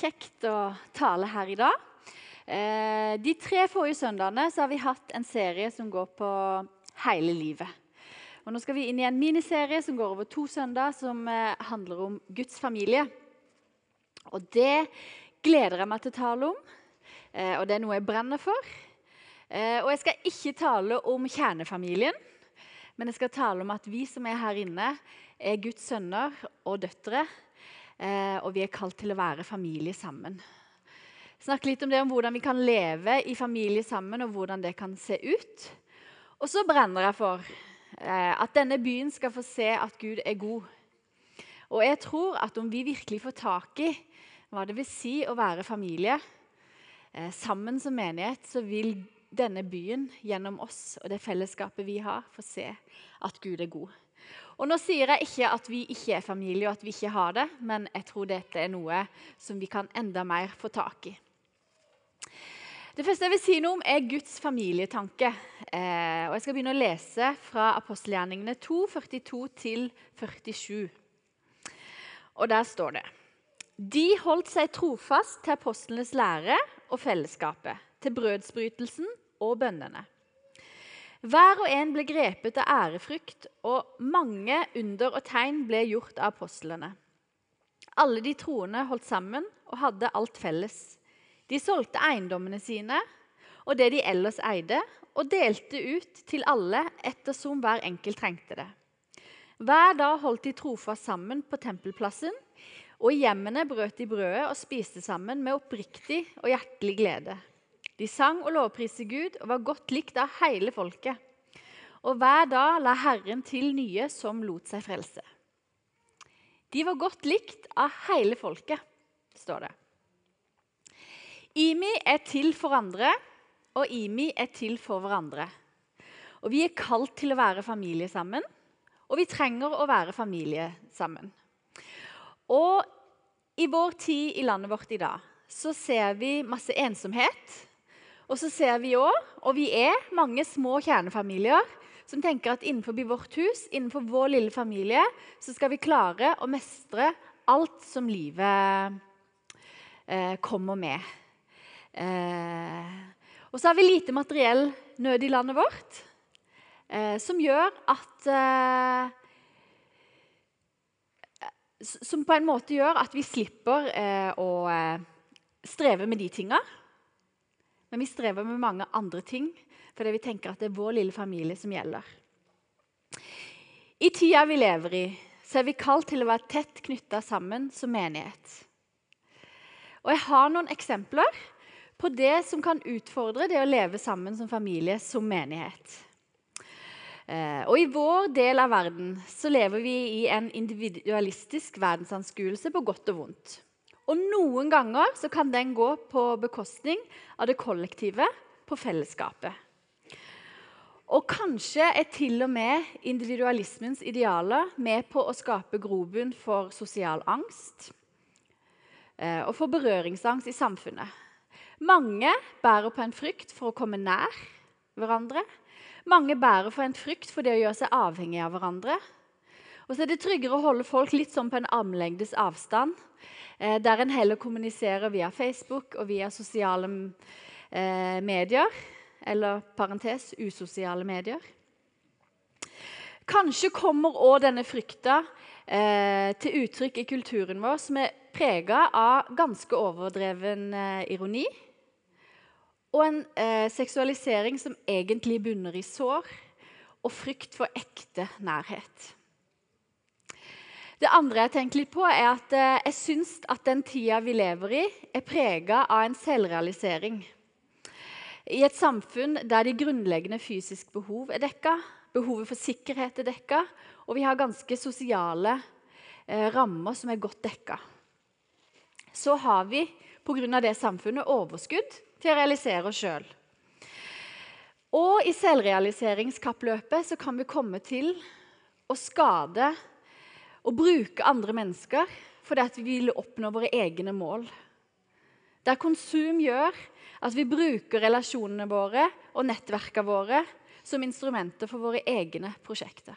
kjekt å tale her i dag. Eh, de tre forrige søndagene har vi hatt en serie som går på hele livet. Og nå skal vi inn i en miniserie som går over to søndager, som eh, handler om Guds familie. Og det gleder jeg meg til å tale om, eh, og det er noe jeg brenner for. Og jeg skal ikke tale om kjernefamilien, men jeg skal tale om at vi som er her inne, er Guds sønner og døtre og vi er kalt til å være familie sammen. Snakke litt om det om hvordan vi kan leve i familie sammen, og hvordan det kan se ut. Og så brenner jeg for eh, at denne byen skal få se at Gud er god. Og jeg tror at om vi virkelig får tak i hva det vil si å være familie eh, sammen som menighet, så vil denne byen gjennom oss og det fellesskapet vi har, få se at Gud er god. Og Nå sier jeg ikke at vi ikke er familie og at vi ikke har det, men jeg tror dette er noe som vi kan enda mer få tak i. Det første jeg vil si noe om, er Guds familietanke. Eh, og Jeg skal begynne å lese fra apostelgjerningene 2, 42-47. Og der står det De holdt seg trofast til apostlenes lære og fellesskapet, til brødsbrytelsen og bønnene. Hver og en ble grepet av ærefrykt, og mange under og tegn ble gjort av apostlene. Alle de troende holdt sammen og hadde alt felles. De solgte eiendommene sine og det de ellers eide, og delte ut til alle ettersom hver enkelt trengte det. Hver dag holdt de trofast sammen på tempelplassen, og i hjemmene brøt de brødet og spiste sammen med oppriktig og hjertelig glede de sang og lovpriste Gud og var godt likt av hele folket. Og hver dag la Herren til nye som lot seg frelse. De var godt likt av hele folket, står det. Imi er til for andre, og Imi er til for hverandre. Og Vi er kalt til å være familie sammen, og vi trenger å være familie sammen. Og I vår tid i landet vårt i dag så ser vi masse ensomhet og så ser vi òg, og vi er, mange små kjernefamilier som tenker at innenfor vårt hus, innenfor vår lille familie, så skal vi klare å mestre alt som livet eh, kommer med. Eh, og så har vi lite materiell nød i landet vårt, eh, som gjør at eh, Som på en måte gjør at vi slipper eh, å eh, streve med de tinga. Men vi strever med mange andre ting fordi vi tenker at det er vår lille familie som gjelder. I tida vi lever i, så er vi kalt til å være tett knytta sammen som menighet. Og Jeg har noen eksempler på det som kan utfordre det å leve sammen som familie som menighet. Eh, og I vår del av verden så lever vi i en individualistisk verdensanskuelse på godt og vondt. Og noen ganger så kan den gå på bekostning av det kollektive, på fellesskapet. Og kanskje er til og med individualismens idealer med på å skape grobunn for sosial angst eh, og for berøringsangst i samfunnet. Mange bærer på en frykt for å komme nær hverandre. Mange bærer på en frykt for det å gjøre seg avhengig av hverandre. Og så er det tryggere å holde folk litt sånn på en armlengdes avstand Eh, der en heller kommuniserer via Facebook og via sosiale eh, medier. Eller parentes usosiale medier. Kanskje kommer òg denne frykta eh, til uttrykk i kulturen vår, som er prega av ganske overdreven eh, ironi. Og en eh, seksualisering som egentlig bunner i sår og frykt for ekte nærhet. Det andre jeg tenker litt på, er at eh, jeg syns at den tida vi lever i, er prega av en selvrealisering. I et samfunn der de grunnleggende fysiske behov er dekka, behovet for sikkerhet er dekka, og vi har ganske sosiale eh, rammer som er godt dekka. Så har vi pga. det samfunnet overskudd til å realisere oss sjøl. Og i selvrealiseringskappløpet så kan vi komme til å skade å bruke andre mennesker fordi at vi vil oppnå våre egne mål. Der konsum gjør at vi bruker relasjonene våre og nettverkene våre som instrumenter for våre egne prosjekter.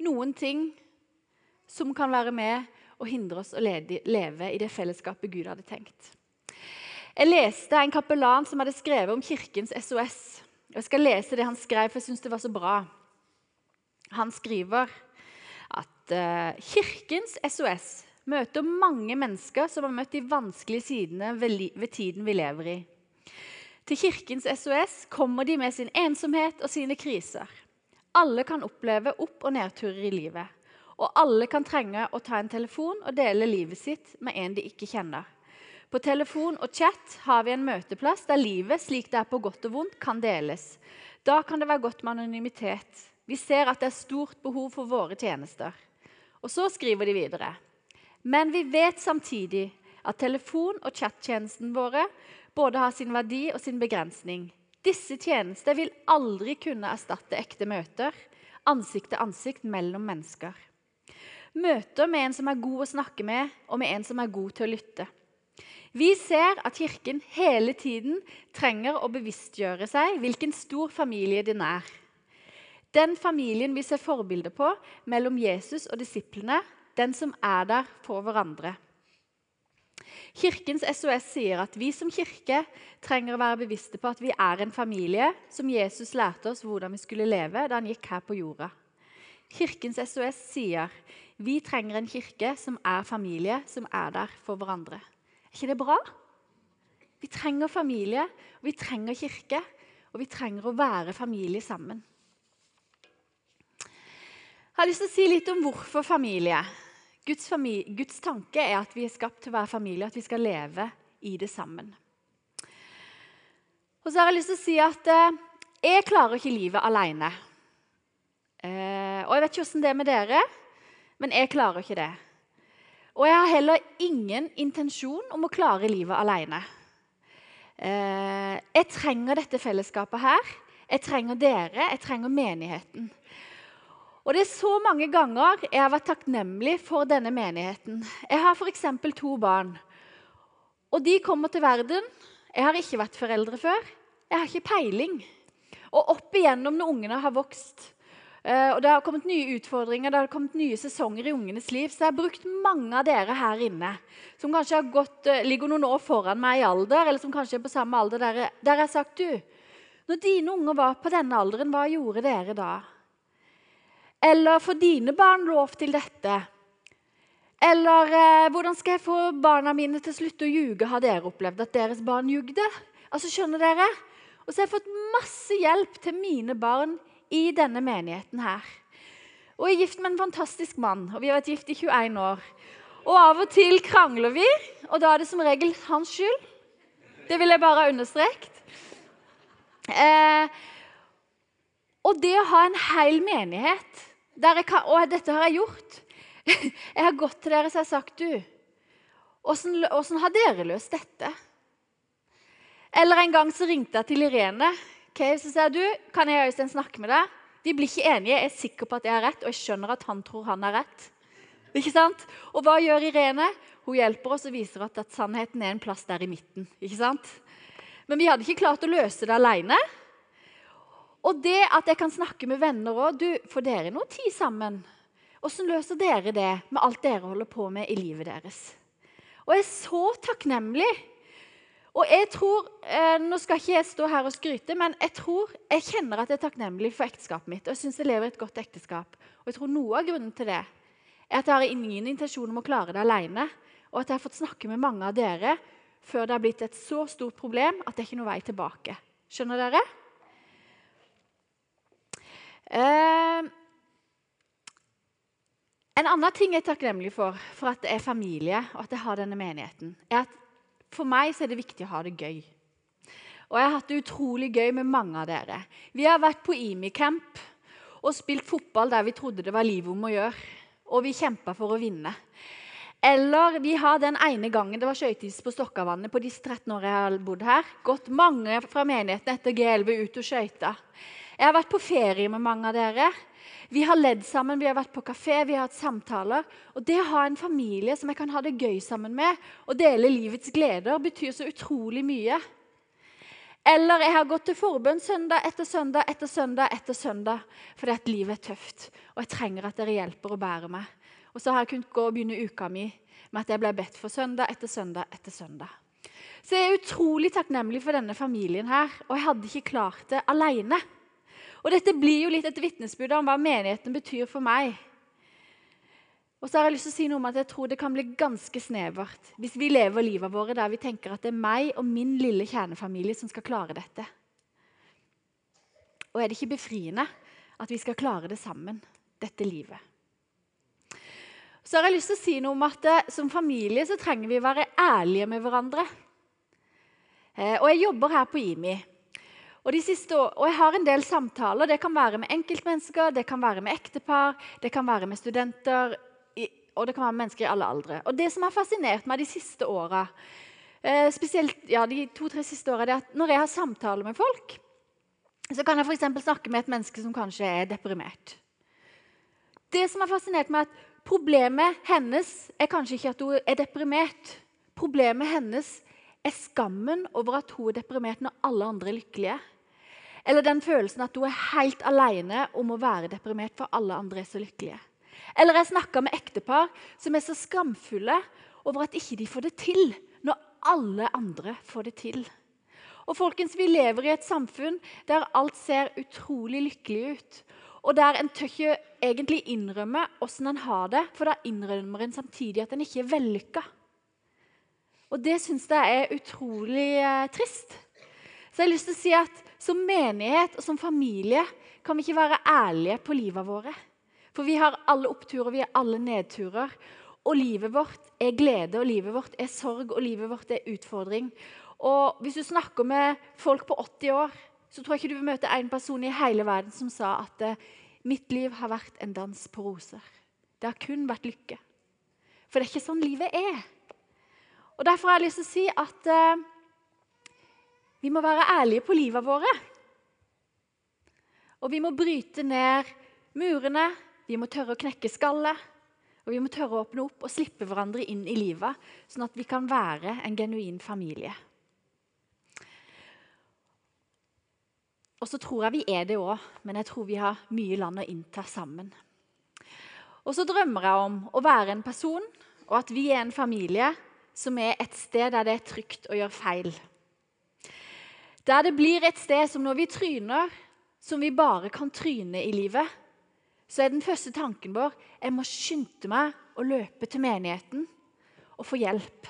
Noen ting som kan være med og hindre oss å leve i det fellesskapet Gud hadde tenkt. Jeg leste en kapellan som hadde skrevet om Kirkens SOS. Jeg skal lese det han skrev, for jeg syns det var så bra. Han skriver at uh, Kirkens SOS møter mange mennesker som har møtt de vanskelige sidene ved tiden vi lever i. Til Kirkens SOS kommer de med sin ensomhet og sine kriser. Alle kan oppleve opp- og nedturer i livet. Og alle kan trenge å ta en telefon og dele livet sitt med en de ikke kjenner. På telefon og chat har vi en møteplass der livet, slik det er på godt og vondt, kan deles. Da kan det være godt med anonymitet. Vi ser at det er stort behov for våre tjenester. Og så skriver de videre. Men vi vet samtidig at telefon- og chattjenestene våre både har sin verdi og sin begrensning. Disse tjenester vil aldri kunne erstatte ekte møter, ansikt til ansikt mellom mennesker. Møter med en som er god å snakke med, og med en som er god til å lytte. Vi ser at Kirken hele tiden trenger å bevisstgjøre seg hvilken stor familie den er. Den familien vi ser forbilder på mellom Jesus og disiplene, den som er der for hverandre. Kirkens SOS sier at vi som kirke trenger å være bevisste på at vi er en familie som Jesus lærte oss hvordan vi skulle leve da han gikk her på jorda. Kirkens SOS sier vi trenger en kirke som er familie, som er der for hverandre. Er ikke det bra? Vi trenger familie, og vi trenger kirke, og vi trenger å være familie sammen. Jeg har lyst til å si litt om hvorfor familie. Guds, familie, Guds, tanke er at vi er skapt til å være familie, at vi skal leve i det sammen. Og så har jeg lyst til å si at eh, jeg klarer ikke livet alene. Eh, og jeg vet ikke åssen det er med dere, men jeg klarer ikke det. Og jeg har heller ingen intensjon om å klare livet alene. Eh, jeg trenger dette fellesskapet her. Jeg trenger dere, jeg trenger menigheten. Og Det er så mange ganger jeg har vært takknemlig for denne menigheten. Jeg har f.eks. to barn. Og de kommer til verden. Jeg har ikke vært foreldre før. Jeg har ikke peiling. Og opp igjennom når ungene har vokst, eh, og det har kommet nye utfordringer, det har kommet nye sesonger i ungenes liv, så jeg har brukt mange av dere her inne som kanskje gått, eh, ligger noen år foran meg i alder, eller som kanskje er på samme alder, der, der jeg har sagt du, når dine unger var på denne alderen, hva gjorde dere da? Eller får dine barn lov til dette? Eller eh, hvordan skal jeg få barna mine til å slutte å ljuge? Har dere opplevd at deres barn ljugde? Altså, skjønner dere? Og så har jeg fått masse hjelp til mine barn i denne menigheten her. Og jeg er gift med en fantastisk mann, og vi har vært gift i 21 år. Og av og til krangler vi, og da er det som regel hans skyld. Det vil jeg bare ha understreket. Eh, og det å ha en hel menighet kan, og dette har jeg gjort. Jeg har gått til dere og sagt du, Åssen har dere løst dette? Eller en gang så ringte jeg til Irene. Okay, så sier du, kan jeg Øystein snakke med deg? De blir ikke enige. Jeg er sikker på at jeg har rett, og jeg skjønner at han tror han har rett. Ikke sant? Og hva gjør Irene? Hun hjelper oss og viser at, at sannheten er en plass der i midten. Ikke sant? Men vi hadde ikke klart å løse det alene. Og det at jeg kan snakke med venner òg Får dere noe tid sammen? Åssen løser dere det med alt dere holder på med i livet deres? Og jeg er så takknemlig. Og jeg tror, eh, Nå skal ikke jeg stå her og skryte, men jeg tror, jeg kjenner at jeg er takknemlig for ekteskapet mitt. Og jeg syns jeg lever et godt ekteskap. Og jeg tror noe av grunnen til det er at jeg har ingen intensjon om å klare det alene. Og at jeg har fått snakke med mange av dere før det har blitt et så stort problem at det er ikke noe vei tilbake. Skjønner dere? Eh, en annen ting jeg er takknemlig for, for at det er familie og at jeg har denne menigheten, er at for meg er det viktig å ha det gøy. Og jeg har hatt det utrolig gøy med mange av dere. Vi har vært på IMI-camp og spilt fotball der vi trodde det var livet om å gjøre. Og vi kjempa for å vinne. Eller vi har den ene gangen det var skøyteis på Stokkavannet på disse 13 årene jeg har bodd her, gått mange fra menigheten etter G11 ut og skøyta. Jeg har vært på ferie med mange av dere. Vi har ledd sammen, vi har vært på kafé, vi har hatt samtaler. Og Det å ha en familie som jeg kan ha det gøy sammen med og dele livets gleder, betyr så utrolig mye. Eller jeg har gått til forbønn søndag etter søndag etter søndag etter søndag fordi at livet er tøft, og jeg trenger at dere hjelper og bærer meg. Og så har jeg kunnet gå og begynne uka mi med at jeg ble bedt for søndag etter søndag etter søndag. Så jeg er utrolig takknemlig for denne familien her, og jeg hadde ikke klart det alene. Og dette blir jo litt et vitnesbyrd om hva menigheten betyr for meg. Og så har jeg lyst til å si noe om at jeg tror det kan bli ganske snevert hvis vi lever livet våre der vi tenker at det er meg og min lille kjernefamilie som skal klare dette. Og er det ikke befriende at vi skal klare det sammen, dette livet? Så har jeg lyst til å si noe om at eh, Som familie så trenger vi å være ærlige med hverandre. Eh, og Jeg jobber her på IMI. Og, siste, og, jeg har en del samtaler. Det kan være med enkeltmennesker, det kan være med ektepar, det kan være med studenter, og det kan være med mennesker i alle aldre. Og Det som har fascinert meg de siste åra, eh, spesielt ja, de to-tre siste åra, er at når jeg har samtaler med folk, så kan jeg for snakke med et menneske som kanskje er deprimert. Det som har fascinert meg, er at Problemet hennes er kanskje ikke at hun er deprimert. Problemet hennes er skammen over at hun er deprimert når alle andre er lykkelige. Eller den følelsen at hun er helt alene om å være deprimert, for alle andre er så lykkelige. Eller jeg snakka med ektepar som er så skamfulle over at ikke de får det til når alle andre får det til. Og folkens, Vi lever i et samfunn der alt ser utrolig lykkelig ut. Og der en tør ikke egentlig innrømme åssen en har det, for da innrømmer en samtidig at en ikke er vellykka. Og det syns jeg er utrolig eh, trist. Så jeg har lyst til å si at som menighet og som familie kan vi ikke være ærlige på livet våre. For vi har alle oppturer, vi har alle nedturer. Og livet vårt er glede, og livet vårt er sorg, og livet vårt er utfordring. Og hvis du snakker med folk på 80 år, så tror jeg ikke du vil møte en person i hele verden som sa at eh, mitt liv har vært en dans på roser. Det har kun vært lykke. For det er ikke sånn livet er. Og Derfor har jeg lyst til å si at eh, vi må være ærlige på livet våre. Og vi må bryte ned murene, vi må tørre å knekke skallet. Og vi må tørre å åpne opp og slippe hverandre inn i livet, sånn at vi kan være en genuin familie. Og så tror jeg vi er det òg, men jeg tror vi har mye land å innta sammen. Og så drømmer jeg om å være en person, og at vi er en familie som er et sted der det er trygt å gjøre feil. Der det blir et sted som når vi tryner, som vi bare kan tryne i livet, så er den første tanken vår jeg må skynde meg å løpe til menigheten og få hjelp.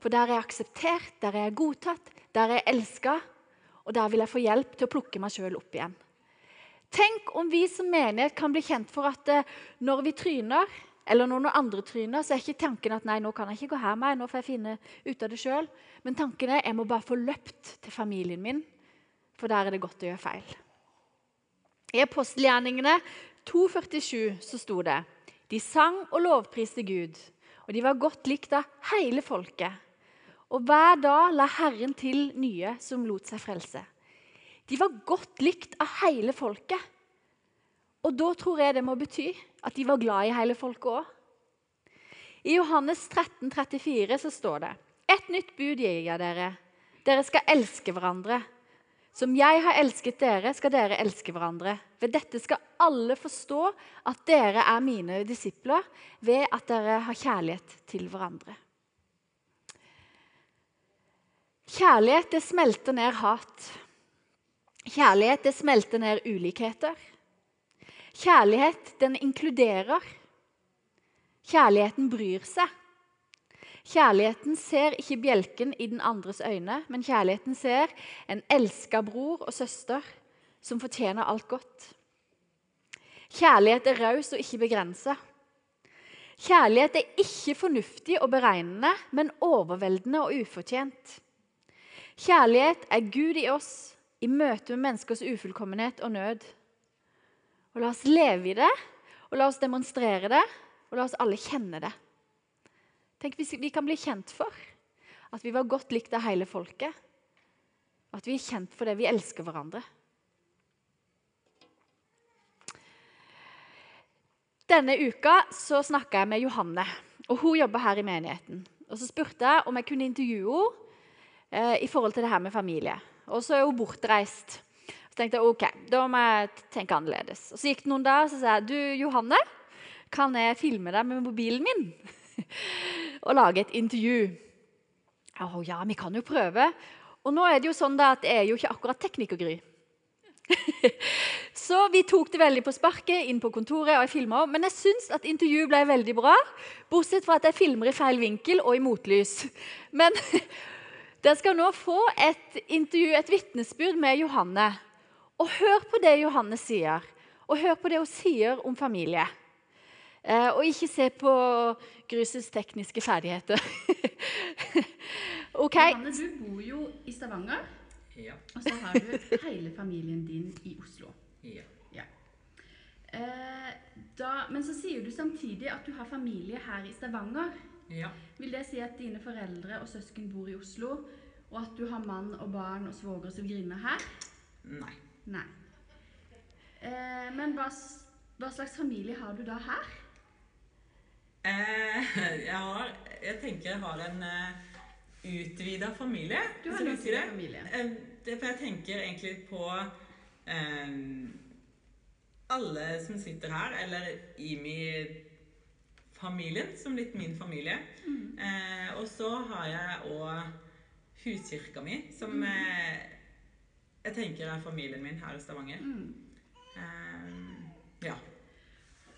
For der er jeg akseptert, der er jeg godtatt, der er jeg elska og der vil jeg få hjelp til å plukke meg sjøl opp igjen. Tenk om vi som menighet kan bli kjent for at eh, når vi tryner, eller noen andre tryner, så er ikke tanken at nei, nå kan jeg ikke gå her med, nå får jeg finne ut av det sjøl. Men tanken er jeg må bare få løpt til familien min, for der er det godt å gjøre feil. I apostelgjerningene 2,47 så sto det de sang og lovpriste Gud, og de var godt likt av hele folket. Og hver dag la Herren til nye som lot seg frelse. De var godt likt av hele folket. Og da tror jeg det må bety at de var glad i hele folket òg. I Johannes 13, 34 så står det Et nytt bud gir jeg dere. Dere skal elske hverandre. Som jeg har elsket dere, skal dere elske hverandre. Ved dette skal alle forstå at dere er mine disipler, ved at dere har kjærlighet til hverandre. Kjærlighet det smelter ned hat. Kjærlighet det smelter ned ulikheter. Kjærlighet den inkluderer. Kjærligheten bryr seg. Kjærligheten ser ikke bjelken i den andres øyne, men kjærligheten ser en elska bror og søster som fortjener alt godt. Kjærlighet er raus og ikke begrensa. Kjærlighet er ikke fornuftig og beregnende, men overveldende og ufortjent. Kjærlighet er Gud i oss i møte med menneskers ufullkommenhet og nød. Og La oss leve i det, og la oss demonstrere det, og la oss alle kjenne det. Tenk hvis vi kan bli kjent for at vi var godt likt av hele folket. At vi er kjent for det vi elsker hverandre. Denne uka så snakka jeg med Johanne, og hun jobber her i menigheten. Og Så spurte jeg om jeg kunne intervjue henne eh, i forhold til det her med familie. Og så er hun bortreist. Tenkte jeg ok, da må jeg tenke annerledes. Og Så gikk det noen dager, så sa jeg du Johanne, Kan jeg filme deg med mobilen min og lage et intervju? Å ja, vi kan jo prøve. Og nå er det jo sånn da at jeg er jo ikke akkurat teknikergry. Så vi tok det veldig på sparket inn på kontoret, og jeg filma òg. Men jeg syns at intervjuet ble veldig bra, bortsett fra at jeg filmer i feil vinkel og i motlys. Men dere skal nå få et intervju, et vitnesbyrd med Johanne. Og hør på det Johanne sier, og hør på det hun sier om familie. Eh, og ikke se på Grusets tekniske ferdigheter. ok. Johanne, du bor jo i Stavanger. Ja. Og så har du hele familien din i Oslo. Ja. ja. Eh, da, men så sier du samtidig at du har familie her i Stavanger. Ja. Vil det si at dine foreldre og søsken bor i Oslo, og at du har mann og barn og svoger og svigerinne her? Nei. Nei. Eh, men hva, hva slags familie har du da her? Eh, jeg, har, jeg tenker jeg har en uh, eh, utvida familie. Du har en utvida familie. Eh, det, for jeg tenker egentlig på uh, alle som sitter her, eller i min familien, som litt min familie. Mm. Uh, og så har jeg òg huskirka mi, som mm. Jeg tenker er familien min her i Stavanger. Mm. ja.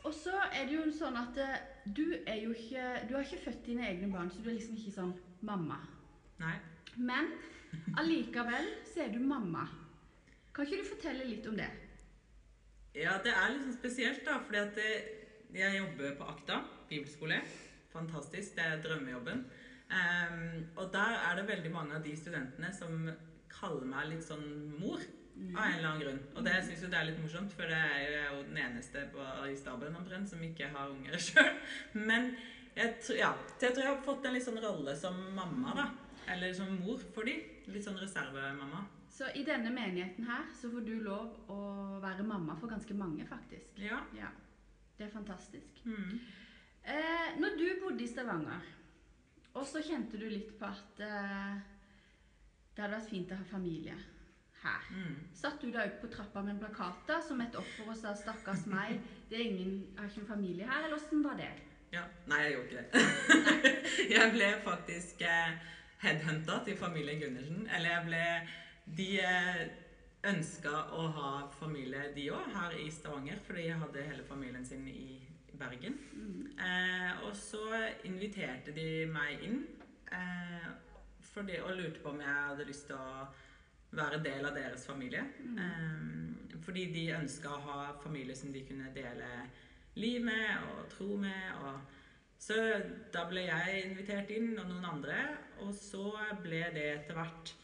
Og så er det jo sånn at du er jo ikke Du har ikke født dine egne barn, så du er liksom ikke sånn mamma. Nei. Men allikevel så er du mamma. Kan ikke du fortelle litt om det? Ja, det er liksom spesielt, da. Fordi at jeg jobber på Akta bibelskole. Fantastisk. Det er drømmejobben. Um, og der er det veldig mange av de studentene som kaller meg litt sånn mor. Av en eller annen grunn. Og det syns det er litt morsomt, for det er jo den eneste på, i staben omtrent som ikke har unger sjøl. Men jeg, ja, jeg tror jeg har fått en litt sånn rolle som mamma, da. Eller som mor for de. Litt sånn reservemamma. Så i denne menigheten her så får du lov å være mamma for ganske mange, faktisk. Ja. ja. Det er fantastisk. Mm. Eh, når du bodde i Stavanger, og så kjente du litt på at eh, det hadde vært fint å ha familie her. Mm. Satt du da ut på trappa med en plakat som et offer og sa 'stakkars meg', det er ingen, jeg har ikke en familie her, eller åssen var det? Ja, Nei, jeg gjorde ikke det. jeg ble faktisk eh, headhunta til familien Gundersen. Eller jeg ble De eh, ønska å ha familie, de òg, her i Stavanger, fordi jeg hadde hele familien sin i Bergen. Mm. Eh, og så inviterte de meg inn eh, fordi, og lurte på om jeg hadde lyst til å være del av deres familie. Mm. Um, fordi de ønska å ha familie som de kunne dele liv med og tro med. Og så da ble jeg invitert inn, og noen andre. Og så ble det etter hvert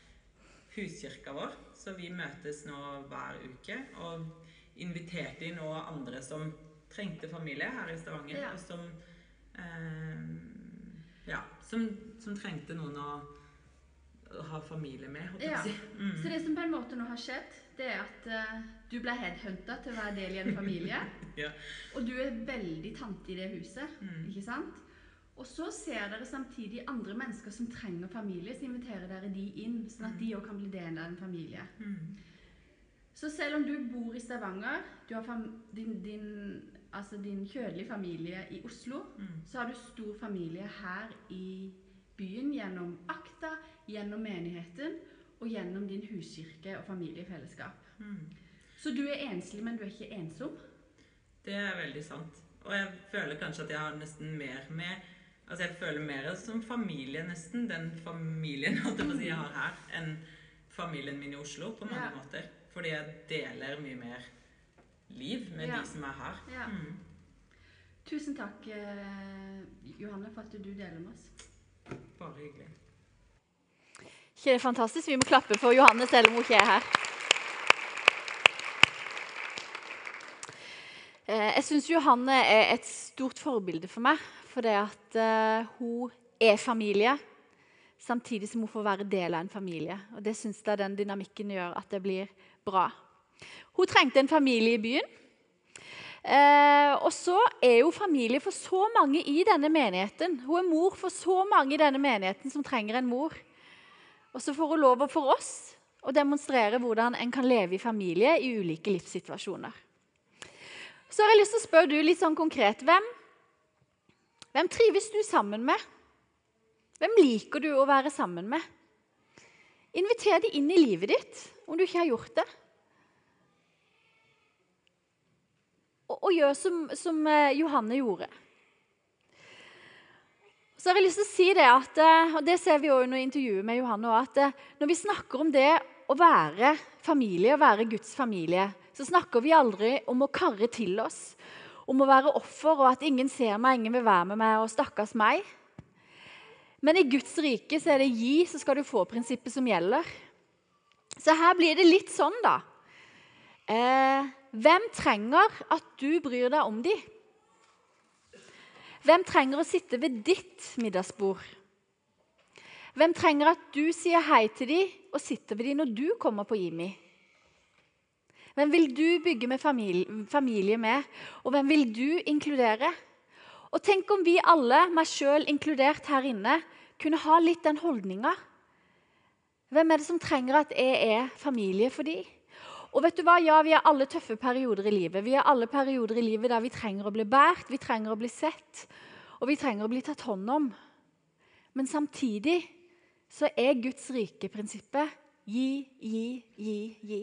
huskirka vår. Så vi møtes nå hver uke. Og inviterte inn òg andre som trengte familie her i Stavanger. Ja. Og som, um, ja, som, som trengte noen å ha familie med. Ja. Mm. Så det som på en måte nå har skjedd, det er at uh, du ble headhunta til å være del i en familie. ja. Og du er veldig tante i det huset, mm. ikke sant? Og så ser dere samtidig andre mennesker som trenger familie, så inviterer dere de inn, sånn at de òg kan bli del av en familie. Mm. Så selv om du bor i Stavanger, du har din, din, altså din kjødelige familie i Oslo, mm. så har du stor familie her i byen gjennom Akta, gjennom menigheten og gjennom din huskirke og familiefellesskap. Mm. Så du er enslig, men du er ikke ensom? Det er veldig sant. Og jeg føler kanskje at jeg har nesten mer med Altså jeg føler mer som familie, nesten, den familien jeg har her, enn familien min i Oslo på mange ja. måter. Fordi jeg deler mye mer liv med ja. de som er her. Ja. Mm. Tusen takk, eh, Johanne, for at du deler med oss. Bare hyggelig. Ikke det er fantastisk? Vi må klappe for Johanne selv om hun ikke er her. Eh, jeg syns Johanne er et stort forbilde for meg. For det at uh, hun er familie, samtidig som hun får være del av en familie. Og Det syns jeg den dynamikken gjør at det blir bra. Hun trengte en familie i byen. Eh, og så er hun familie for så mange i denne menigheten. Hun er mor for så mange i denne menigheten som trenger en mor. Og så får hun lov for oss å demonstrere hvordan en kan leve i familie i ulike livssituasjoner. Så har jeg lyst til å spørre du litt sånn konkret. Hvem Hvem trives du sammen med? Hvem liker du å være sammen med? Inviter de inn i livet ditt om du ikke har gjort det. Og, og gjør som, som eh, Johanne gjorde. Så har jeg lyst til å si det at, eh, og det ser vi også under intervjuet med Johanne, at eh, når vi snakker om det å være familie, å være Guds familie, så snakker vi aldri om å karre til oss, om å være offer, og at ingen ser meg, ingen vil være med meg, og stakkars meg. Men i Guds rike så er det gi, så skal du få prinsippet som gjelder. Så her blir det litt sånn, da. Eh, hvem trenger at du bryr deg om dem? Hvem trenger å sitte ved ditt middagsbord? Hvem trenger at du sier hei til dem og sitter ved dem når du kommer på IMI? Hvem vil du bygge med familie med, og hvem vil du inkludere? Og Tenk om vi alle, meg sjøl inkludert her inne, kunne ha litt den holdninga. Hvem er det som trenger at jeg er familie for dem? Og vet du hva? Ja, Vi har alle tøffe perioder i livet. Vi har alle perioder i livet der vi trenger å bli båret, vi trenger å bli sett, og vi trenger å bli tatt hånd om. Men samtidig så er Guds rike-prinsippet gi, gi, gi, gi.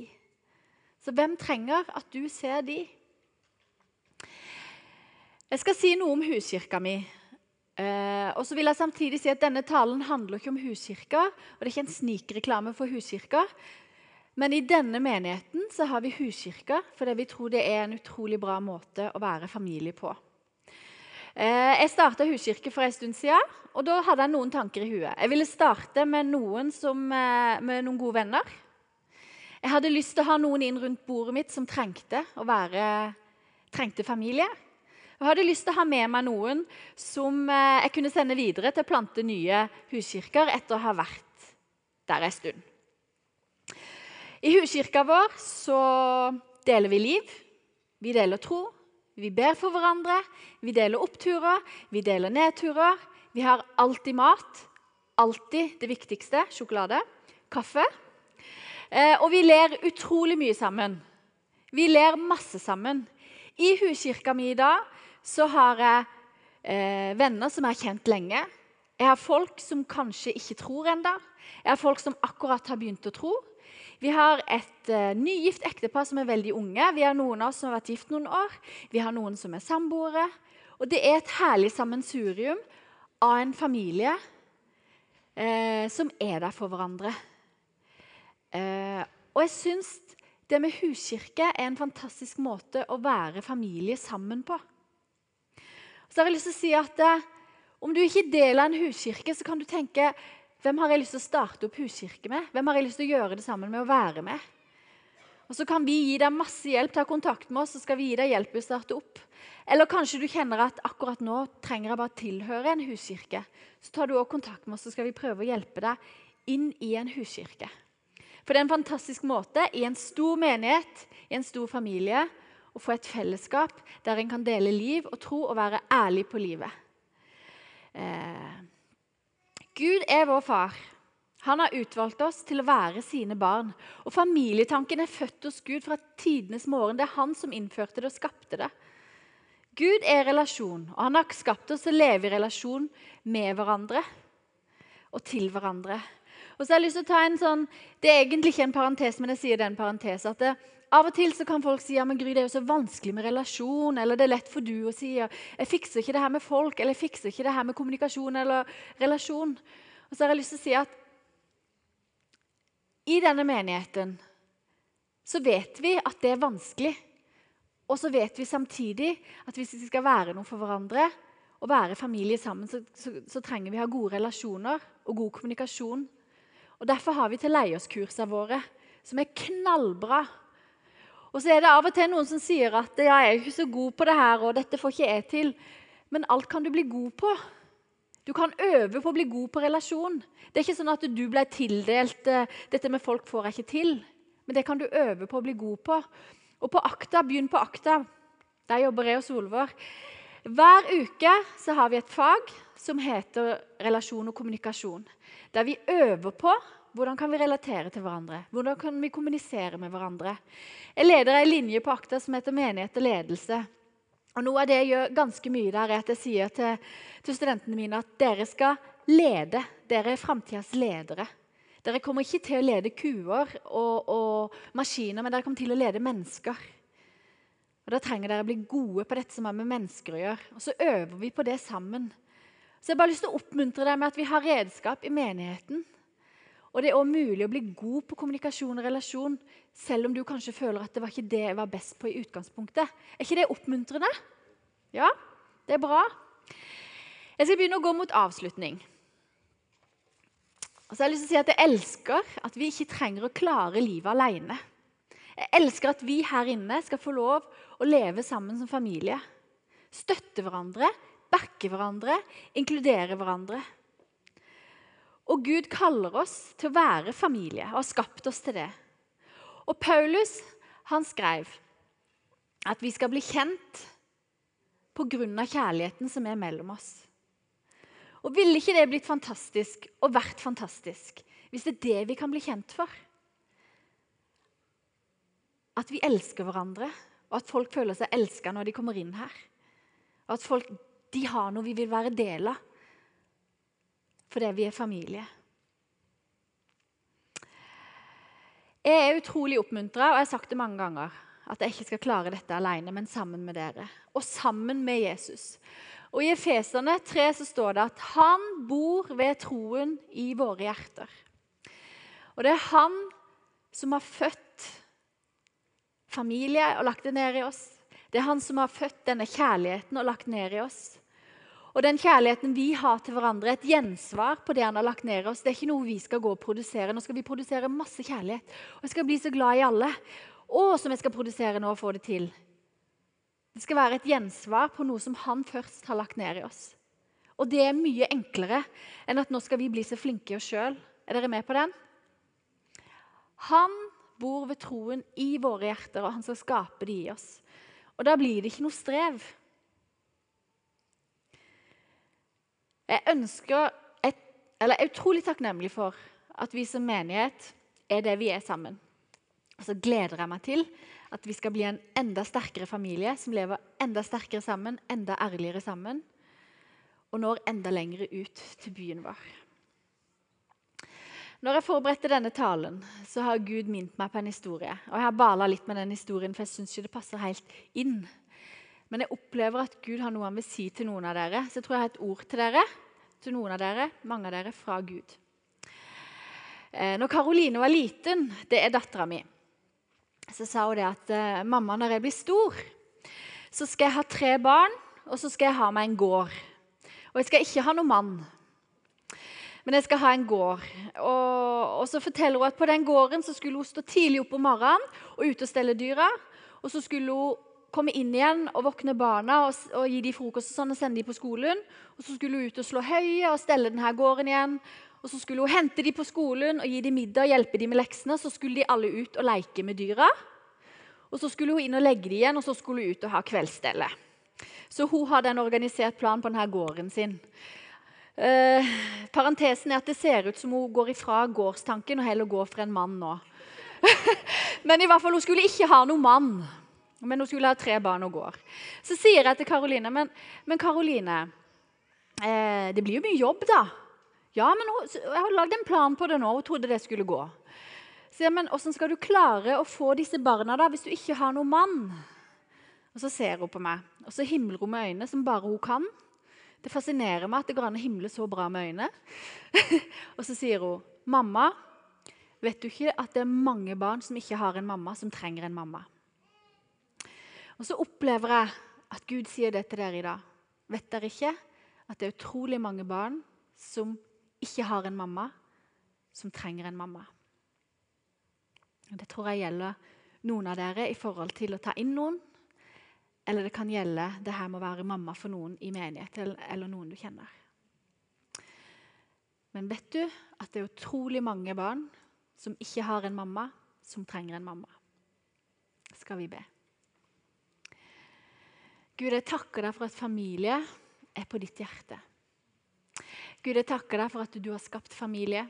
Så hvem trenger at du ser de? Jeg skal si noe om huskirka mi. Eh, og så vil jeg samtidig si at Denne talen handler ikke om huskirka. og Det er ikke en snikreklame for huskirka. Men i denne menigheten så har vi huskirka fordi vi tror det er en utrolig bra måte å være familie på. Eh, jeg starta huskirke for en stund siden, og da hadde jeg noen tanker i huet. Jeg ville starte med noen, som, eh, med noen gode venner. Jeg hadde lyst til å ha noen inn rundt bordet mitt som trengte, å være, trengte familie. Jeg hadde lyst til å ha med meg noen som eh, jeg kunne sende videre til å plante nye huskirker etter å ha vært der en stund. I huskirka vår så deler vi liv, vi deler tro, vi ber for hverandre, vi deler oppturer, vi deler nedturer. Vi har alltid mat. Alltid det viktigste sjokolade. Kaffe. Eh, og vi ler utrolig mye sammen. Vi ler masse sammen. I huskirka mi i dag så har jeg eh, venner som jeg har kjent lenge. Jeg har folk som kanskje ikke tror ennå. Jeg har folk som akkurat har begynt å tro. Vi har et uh, nygift ektepar som er veldig unge. Vi har noen av oss som har vært gift noen år. Vi har noen som er samboere. Og det er et herlig sammensurium av en familie uh, som er der for hverandre. Uh, og jeg syns det med huskirke er en fantastisk måte å være familie sammen på. Så har jeg lyst til å si at Om du ikke deler en huskirke, så kan du tenke hvem har jeg lyst til å starte opp huskirke med? Hvem har jeg lyst til å gjøre det sammen med å være med? Og Så kan vi gi deg masse hjelp. Ta kontakt med oss, så skal vi gi deg hjelp til å starte opp. Eller kanskje du kjenner at akkurat nå trenger jeg bare tilhøre en huskirke. Så tar du også kontakt med oss, så skal vi prøve å hjelpe deg inn i en huskirke. For det er en fantastisk måte i en stor menighet, i en stor familie, å få et fellesskap der en kan dele liv og tro og være ærlig på livet. Eh, Gud er vår far. Han har utvalgt oss til å være sine barn. Og Familietanken er født hos Gud fra tidenes morgen. Det er han som innførte det og skapte det. Gud er relasjon, og han har skapt oss til å leve i relasjon med hverandre og til hverandre. Og så har jeg lyst til å ta en sånn, Det er egentlig ikke en parentes, men jeg sier det er en parentes. at det, Av og til så kan folk si ja, men Gry, det er jo så vanskelig med relasjon. Eller det er lett for du å si ja, jeg fikser ikke det her med folk, eller jeg fikser ikke det her med kommunikasjon eller relasjon. Og så har jeg lyst til å si at i denne menigheten så vet vi at det er vanskelig. Og så vet vi samtidig at hvis vi skal være noe for hverandre og være familie sammen, så, så, så trenger vi å ha gode relasjoner og god kommunikasjon. Og Derfor har vi til leierskursene våre, som er knallbra. Og så er det av og til noen som sier at ja, jeg er ikke så god på det her, og dette får ikke jeg til. Men alt kan du bli god på. Du kan øve på å bli god på relasjon. Det er ikke sånn at du ble tildelt uh, 'dette med folk får jeg ikke til'. Men det kan du øve på å bli god på. Og på Akta, begynn på Akta. Der jobber jeg og Solvår. Hver uke så har vi et fag som heter relasjon og kommunikasjon. Der vi øver på hvordan kan vi relatere til hverandre? Hvordan kan vi kommunisere med hverandre? Jeg leder ei linje på Akta som heter menighet og ledelse. Og Noe av det jeg gjør ganske mye der, er at jeg sier til, til studentene mine at dere skal lede. Dere er framtidas ledere. Dere kommer ikke til å lede kuer og, og, maskiner, men dere kommer til å lede mennesker. Og Da trenger dere å bli gode på dette som har med mennesker å gjøre. Og Så øver vi på det sammen. Så jeg har bare lyst til å oppmuntre deg med at vi har redskap i menigheten. Og det er også mulig å bli god på kommunikasjon og relasjon, selv om du kanskje føler at det var ikke det jeg var best på i utgangspunktet. Er ikke det oppmuntrende? Ja, det er bra. Jeg skal begynne å gå mot avslutning. Og så har Jeg lyst til å si at jeg elsker at vi ikke trenger å klare livet alene. Jeg elsker at vi her inne skal få lov å leve sammen som familie. Støtte hverandre, backe hverandre, inkludere hverandre. Og Gud kaller oss til å være familie og har skapt oss til det. Og Paulus han skrev at vi skal bli kjent pga. kjærligheten som er mellom oss. Og Ville ikke det blitt fantastisk og vært fantastisk hvis det er det vi kan bli kjent for? At vi elsker hverandre, og at folk føler seg elska når de kommer inn her. Og at folk de har noe vi vil være del av fordi vi er familie. Jeg er utrolig oppmuntra, og jeg har sagt det mange ganger, at jeg ikke skal klare dette alene, men sammen med dere. Og sammen med Jesus. Og I Efeserne 3 så står det at han bor ved troen i våre hjerter. Og det er han som har født familie og lagt det ned i oss. Det er han som har født denne kjærligheten og lagt ned i oss. Og den kjærligheten vi har til hverandre, er et gjensvar på det han har lagt ned i oss. Det er ikke noe vi skal gå og produsere. Nå skal vi produsere masse kjærlighet. Og jeg skal bli så glad i alle. Å, som jeg skal produsere nå og få det til. Det skal være et gjensvar på noe som han først har lagt ned i oss. Og det er mye enklere enn at nå skal vi bli så flinke oss sjøl. Er dere med på den? Han bor ved troen i våre hjerter, og han skal skape det i oss. Og da blir det ikke noe strev. Jeg ønsker et, eller er utrolig takknemlig for at vi som menighet er det vi er sammen. Og så gleder jeg meg til at vi skal bli en enda sterkere familie som lever enda sterkere sammen, enda ærligere sammen, og når enda lenger ut til byen vår. Når jeg forberedte denne talen, så har Gud minnet meg på en historie. Og Jeg har bala litt med den historien, for jeg syns ikke det passer helt inn. Men jeg opplever at Gud har noe han vil si til noen av dere. Så jeg tror jeg har et ord til dere, til noen av dere, mange av dere, fra Gud. Eh, når Karoline var liten, det er dattera mi, så sa hun det at eh, mamma, når jeg blir stor, så skal jeg ha tre barn, og så skal jeg ha meg en gård. Og jeg skal ikke ha noen mann. Men jeg skal ha en gård. Og, og, så forteller hun at På den gården så skulle hun stå tidlig opp om morgenen og ut og stelle dyra. Og så skulle hun komme inn igjen og våkne barna og, og gi dem frokost og sånn, og sende dem på skolen. Og så skulle hun ut og slå høye og stelle denne gården igjen. Og så skulle hun hente dem på skolen og gi dem middag og hjelpe dem med leksene. Så skulle de alle ut og leke med dyra. Og så skulle hun inn og legge dem igjen, og så skulle hun ut og ha kveldsstellet. Så hun hadde en organisert plan på denne gården sin. Eh, parentesen er at det ser ut som hun går ifra gårdstanken og heller går for en mann nå. men i hvert fall, hun skulle ikke ha noen mann. Men hun skulle ha tre barn og går. Så sier jeg til Karoline Men, men Karoline, eh, det blir jo mye jobb, da. Ja, men hun, jeg har lagd en plan på det nå. Hun trodde det skulle gå. Så jeg, men Hvordan skal du klare å få disse barna da, hvis du ikke har noen mann? Og Så ser hun på meg, og så himler hun med øynene som bare hun kan. Det fascinerer meg at det går an å himle så bra med øynene. og så sier hun, 'Mamma, vet du ikke at det er mange barn som ikke har en mamma, som trenger en mamma?' Og så opplever jeg at Gud sier det til dere i dag. Vet dere ikke at det er utrolig mange barn som ikke har en mamma, som trenger en mamma? Det tror jeg gjelder noen av dere i forhold til å ta inn noen eller det kan gjelde det her med å være mamma for noen i menighet eller, noen du kjenner. Men vet du at det er utrolig mange barn som ikke har en mamma, som trenger en mamma? Skal vi be. Gud, jeg takker deg for at familie er på ditt hjerte. Gud, jeg takker deg for at du har skapt familie.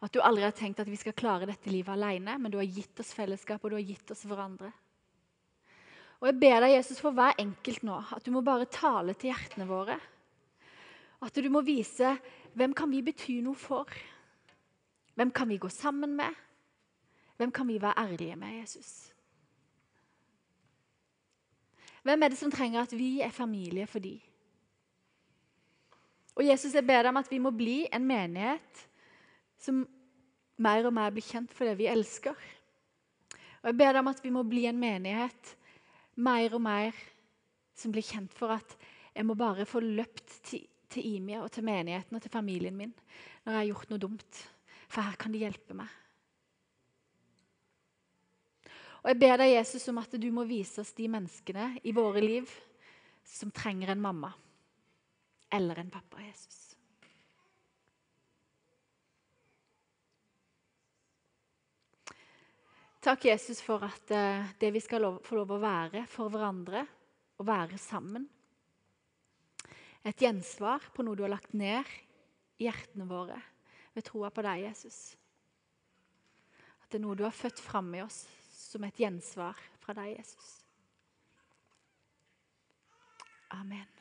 At du aldri har tenkt at vi skal klare dette livet alene, men du har gitt oss fellesskap og du har gitt oss hverandre. Og jeg ber deg, Jesus, for hver enkelt nå, at du må bare tale til hjertene våre. At du må vise hvem kan vi bety noe for. Hvem kan vi gå sammen med? Hvem kan vi være ærlige med, Jesus? Hvem er det som trenger at vi er familie for de? Og Jesus, jeg ber deg om at vi må bli en menighet som mer og mer blir kjent for det vi elsker. Og jeg ber deg om at vi må bli en menighet mer og mer som blir kjent for at jeg må bare få løpt til, til Imia og til menigheten og til familien min når jeg har gjort noe dumt. For her kan de hjelpe meg. Og Jeg ber deg, Jesus, om at du må vise oss de menneskene i våre liv som trenger en mamma eller en pappa, Jesus. Takk, Jesus, for at uh, det vi skal lov, få lov å være for hverandre, å være sammen Et gjensvar på noe du har lagt ned i hjertene våre ved troa på deg, Jesus. At det er noe du har født fram i oss som et gjensvar fra deg, Jesus. Amen.